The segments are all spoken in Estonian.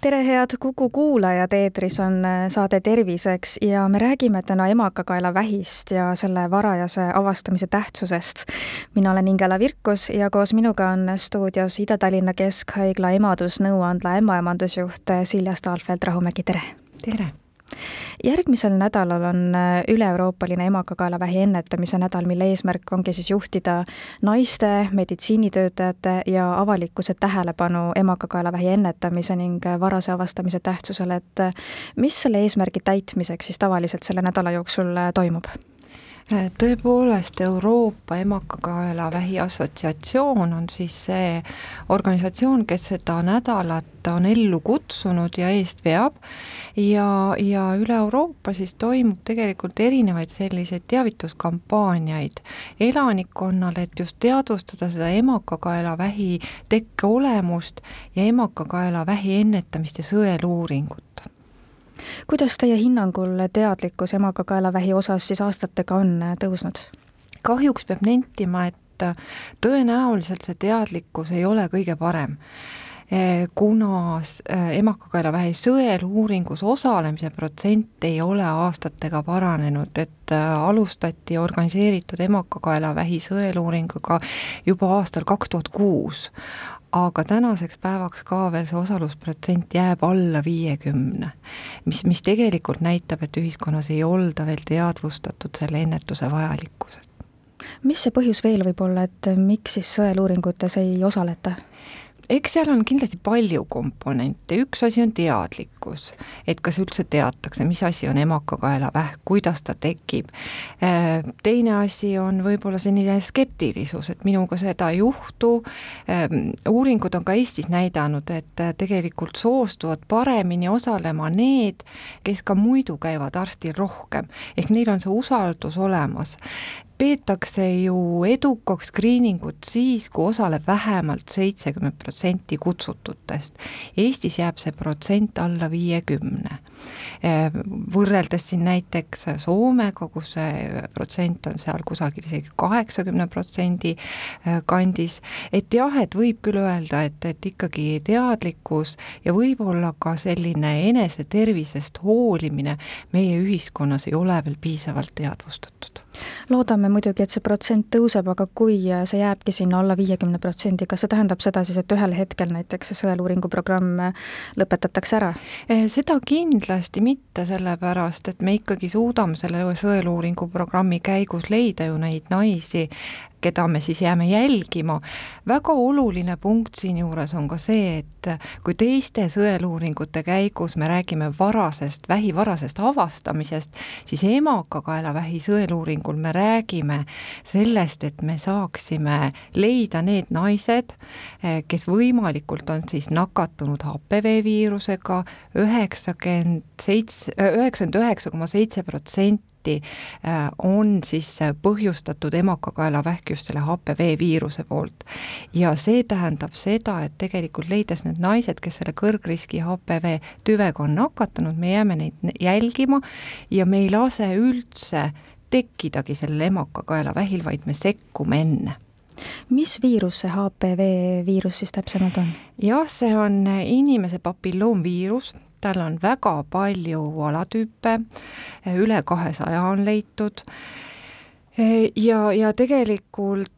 tere, head Kuku kuulajad, eetris on äh, saade Terviseks ja me räägime täna emakakaelavähist ja selle varajase avastamise tähtsusest. mina olen Ingela Virkus ja koos minuga on stuudios Ida-Tallinna Keskhaigla emadusnõuandla ämmaemandusjuht Silja Staalfeld-Rahumägi, tere! tere! Järgmisel nädalal on äh, üle-euroopaline emakakaelavähi ennetamise nädal, mille eesmärk ongi siis juhtida naiste, meditsiinitöötajate ja avalikkuse tähelepanu emakakaelavähi ennetamise ning äh, varase avastamise tähtsusele, et äh, mis selle eesmärgi täitmiseks siis tavaliselt selle nädala jooksul toimub? Tõepoolest, Euroopa Emakakaelavähi Assotsiatsioon on siis see organisatsioon, kes seda nädalat on ellu kutsunud ja eest veab. Ja, ja üle Euroopa siis toimub tegelikult erinevaid selliseid teavituskampaaniaid elanikkonnale, et just teadvustada seda emakakaelavähi tekke olemust ja emakakaelavähi ennetamist ja sõeluuringut kuidas teie hinnangul teadlikkus emakakaelavähi osas siis aastatega on äh, tõusnud? kahjuks peab nentima, et äh, tõenäoliselt see teadlikkus ei ole kõige parem äh, kuna emakakaelavähi sõeluuringus osalemise protsent ei ole aastatega paranenud, et alustati organiseeritud emakakaelavähi sõeluuringuga juba aastal kaks tuhat kuus aga tänaseks päevaks ka veel see osalusprotsent jääb alla viiekümne, mis, mis tegelikult näitab, et ühiskonnas ei olda veel teadvustatud selle ennetuse vajalikkusest. mis see põhjus veel võib olla, et miks siis sõeluuringutes ei osaleta? Eks seal on kindlasti palju komponente, üks asi on teadlikkus, et kas üldse teatakse, mis asi on emakakaelavähk, kuidas ta tekib. Äh, teine asi on võib-olla selline skeptilisus, et minuga seda ei juhtu. Ähm, uuringud on ka Eestis näidanud, et äh, tegelikult soostuvad paremini osalema need, kes ka muidu käivad arstil rohkem, ehk neil on see usaldus olemas peetakse ju edukaks skriiningut siis, kui osaleb vähemalt seitsekümmend protsenti kutsututest. Eestis jääb see protsent alla viiekümne. Võrreldes siin näiteks Soomega, kus see protsent on seal kusagil isegi kaheksakümne protsendi kandis, et jah, et võib küll öelda, et, et ikkagi teadlikkus ja võib-olla ka selline enesetervisest hoolimine meie ühiskonnas ei ole veel piisavalt teadvustatud loodame muidugi, et see protsent tõuseb, aga kui see jääbki sinna alla viiekümne protsendi, kas see tähendab seda siis, et ühel hetkel näiteks see sõeluuringu programm lõpetatakse ära? Eh, seda kindlasti mitte, sellepärast et me ikkagi suudame selle sõeluuringu programmi käigus leida ju neid naisi, keda me siis jääme jälgima. väga oluline punkt siinjuures on ka see, et kui teiste sõeluuringute käigus me räägime varasest, vähi varasest avastamisest, siis emakakaelavähi sõeluuringul me räägime sellest, et me saaksime leida need naised, kes võimalikult on siis nakatunud HPV viirusega, üheksakümmend seitse, üheksakümmend üheksa koma seitse protsenti protsenti äh, on siis äh, põhjustatud emakakaelavähk just selle HPV viiruse poolt. ja see tähendab seda, et tegelikult leides need naised, kes selle kõrgriski HPV tüvega on nakatunud, me jääme neid jälgima ja me ei lase üldse tekkidagi sellel emakakaelavähil, vaid me sekkume enne mis viirus see HPV viirus siis täpsemalt on? jah, see on inimese papilloomviirus, tal on väga palju alatüüpe, üle kahesaja on leitud. Ja, ja tegelikult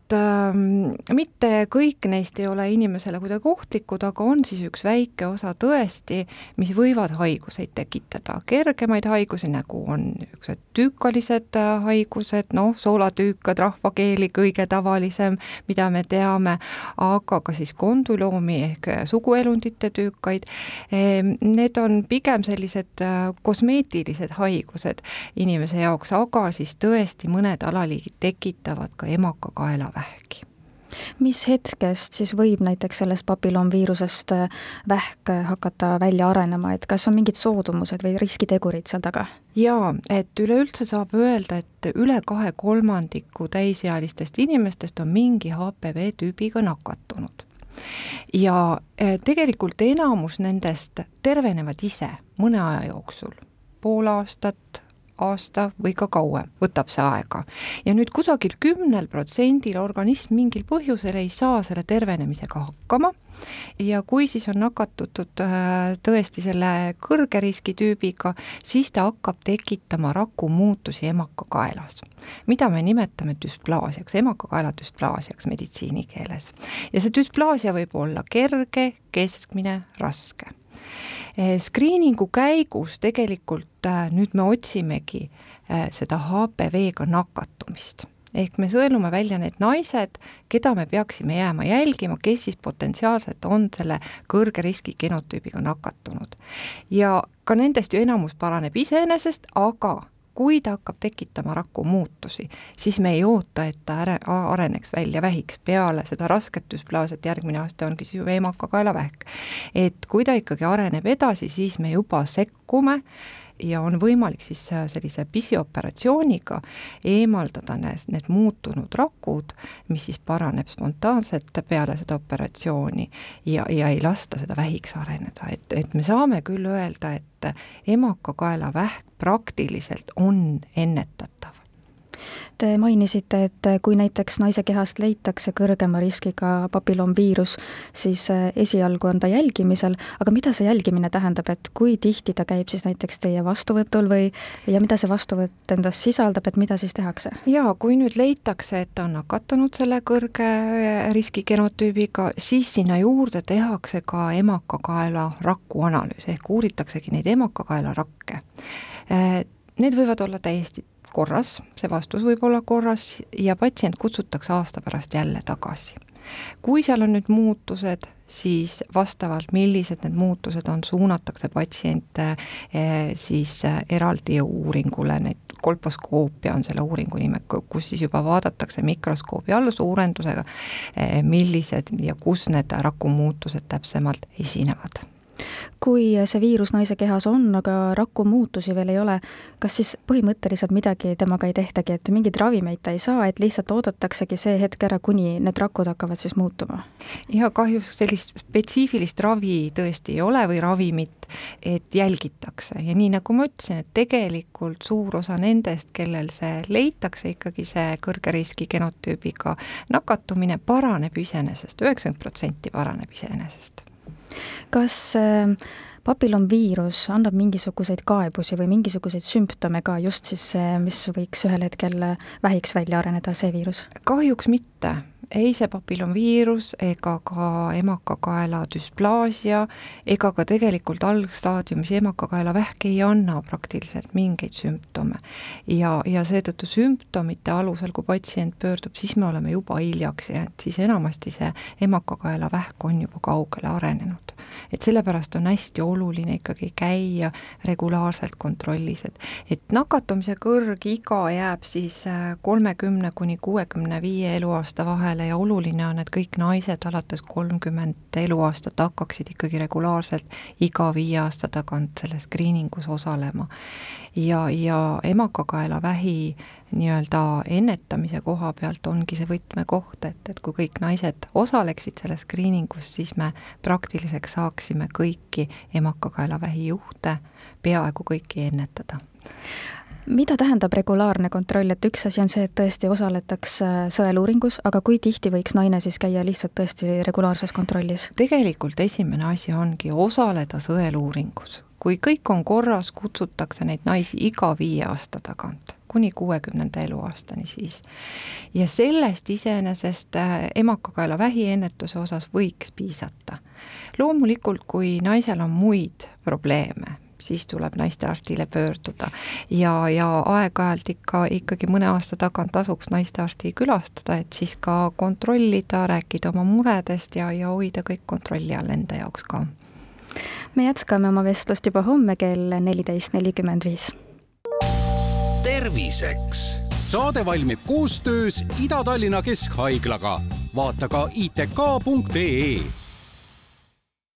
mitte kõik neist ei ole inimesele kuidagi ohtlikud, aga on siis üks väike osa tõesti, mis võivad haiguseid tekitada, kergemaid haigusi, nagu on niisugused tüükalised äh, haigused, noh, soolatüükad, rahvakeeli kõige tavalisem, mida me teame, aga ka siis kondüloomi ehk suguelundite tüükaid, ehm, need on pigem sellised äh, kosmeetilised haigused inimese jaoks, aga siis tõesti mõned alaliigid tekitavad ka emakakaelavähki mis hetkest siis võib näiteks sellest papillomviirusest äh, vähk hakata välja arenema, et kas on mingid soodumused või riskitegurid seal taga? jaa, et üleüldse saab öelda, et üle kahe kolmandiku täisealistest inimestest on mingi HPV tüübiga nakatunud. Ja äh, tegelikult enamus nendest tervenevad ise mõne aja jooksul, pool aastat, aasta või ka kauem, võtab see aega. ja nüüd kusagil kümnel protsendil organism mingil põhjusel ei saa selle tervenemisega hakkama ja kui siis on nakatutud äh, tõesti selle kõrge riskitüübiga, siis ta hakkab tekitama rakumuutusi emakakaelas, mida me nimetame düsplaasiaks, emakakaela düsplaasiaks meditsiinikeeles. ja see düsplaasia võib olla kerge, keskmine, raske Eh, Screeningu käigus tegelikult äh, nüüd me otsimegi äh, seda HPV-ga nakatumist ehk me sõelume välja need naised, keda me peaksime jääma jälgima, kes siis potentsiaalselt on selle kõrge riski genotüübiga nakatunud. ja ka nendest ju enamus paraneb iseenesest, aga kui ta hakkab tekitama rakumuutusi, siis me ei oota, et ta areneks välja vähiks, peale seda rasket düsplaasiat järgmine aasta ongi siis ju emakakaelavähk. et kui ta ikkagi areneb edasi, siis me juba sekkume ja on võimalik siis äh, sellise pisioperatsiooniga eemaldada need, muutunud rakud, mis siis paraneb spontaanselt peale seda operatsiooni ja, ja ei lasta seda vähiks areneda, et, et me saame küll öelda, et emakakaelavähk praktiliselt on ennetatav Te mainisite, et kui näiteks naise kehast leitakse kõrgema riskiga papillomviirus, siis äh, esialgu on ta jälgimisel, aga mida see jälgimine tähendab, et kui tihti ta käib siis näiteks teie vastuvõtul või ja mida see vastuvõtt endas sisaldab, et mida siis tehakse? jaa, kui nüüd leitakse, et ta on nakatunud selle kõrge äh, riski genotüübiga, siis sinna juurde tehakse ka emakakaela raku analüüs ehk uuritaksegi neid emakakaela rakke. Äh, need võivad olla täiesti korras, see vastus võib olla korras ja patsient kutsutakse aasta pärast jälle tagasi. kui seal on nüüd muutused, siis vastavalt, millised need muutused on, suunatakse patsiente eh, siis eh, eraldi uuringule, neid kolposkoopia on selle uuringu nime, kus siis juba vaadatakse mikroskoobi all suurendusega, eh, millised ja kus need rakumuutused täpsemalt esinevad kui see viirus naise kehas on, aga rakumuutusi veel ei ole, kas siis põhimõtteliselt midagi temaga ei tehtagi, et mingeid ravimeid ta ei saa, et lihtsalt oodataksegi see hetk ära, kuni need rakud hakkavad siis muutuma? ja kahjuks sellist spetsiifilist ravi tõesti ei ole või ravimit, et jälgitakse ja nii nagu ma ütlesin, et tegelikult suur osa nendest, kellel see leitakse ikkagi see kõrge riski genotüübiga nakatumine, paraneb iseenesest, üheksakümmend protsenti paraneb iseenesest kas ähm, papillomviirus annab mingisuguseid kaebusi või mingisuguseid sümptome ka just siis, mis võiks ühel hetkel vähiks välja areneda, see viirus? kahjuks mitte ei see papillomviirus ega ka emakakaela düsplaasia ega ka tegelikult algstaadiumis emakakaelavähk ei anna praktiliselt mingeid sümptome. ja, ja seetõttu sümptomite alusel, kui patsient pöördub, siis me oleme juba hiljaks jäänud, siis enamasti see emakakaelavähk on juba kaugele arenenud. et sellepärast on hästi oluline ikkagi käia regulaarselt kontrollis, et et nakatumise kõrgiga jääb siis kolmekümne kuni kuuekümne viie eluaasta vahele, peale ja oluline on, et kõik naised alates kolmkümmend eluaastat hakkaksid ikkagi regulaarselt iga viie aasta tagant selles screeningus osalema. ja, ja emakakaelavähi nii-öelda ennetamise koha pealt ongi see võtmekoht, et, et kui kõik naised osaleksid selles screeningus, siis me praktiliselt saaksime kõiki emakakaelavähi juhte peaaegu kõiki ennetada mida tähendab regulaarne kontroll, et üks asi on see, et tõesti osaletakse äh, sõeluuringus, aga kui tihti võiks naine siis käia lihtsalt tõesti regulaarses kontrollis? tegelikult esimene asi ongi osaleda sõeluuringus. kui kõik on korras, kutsutakse neid naisi iga viie aasta tagant kuni kuuekümnenda eluaastani siis. ja sellest iseenesest äh, emakakaela vähiennetuse osas võiks piisata. loomulikult, kui naisel on muid probleeme, siis tuleb naistearstile pöörduda. ja, ja aeg-ajalt ikka, ikkagi mõne aasta tagant tasuks naistearsti külastada, et siis ka kontrollida, rääkida oma muredest ja, ja hoida kõik kontrolli all enda jaoks ka. me jätkame oma vestlust juba homme kell neliteist nelikümmend viis. terviseks. saade valmib koostöös Ida-Tallinna Keskhaiglaga vaata ka itk.ee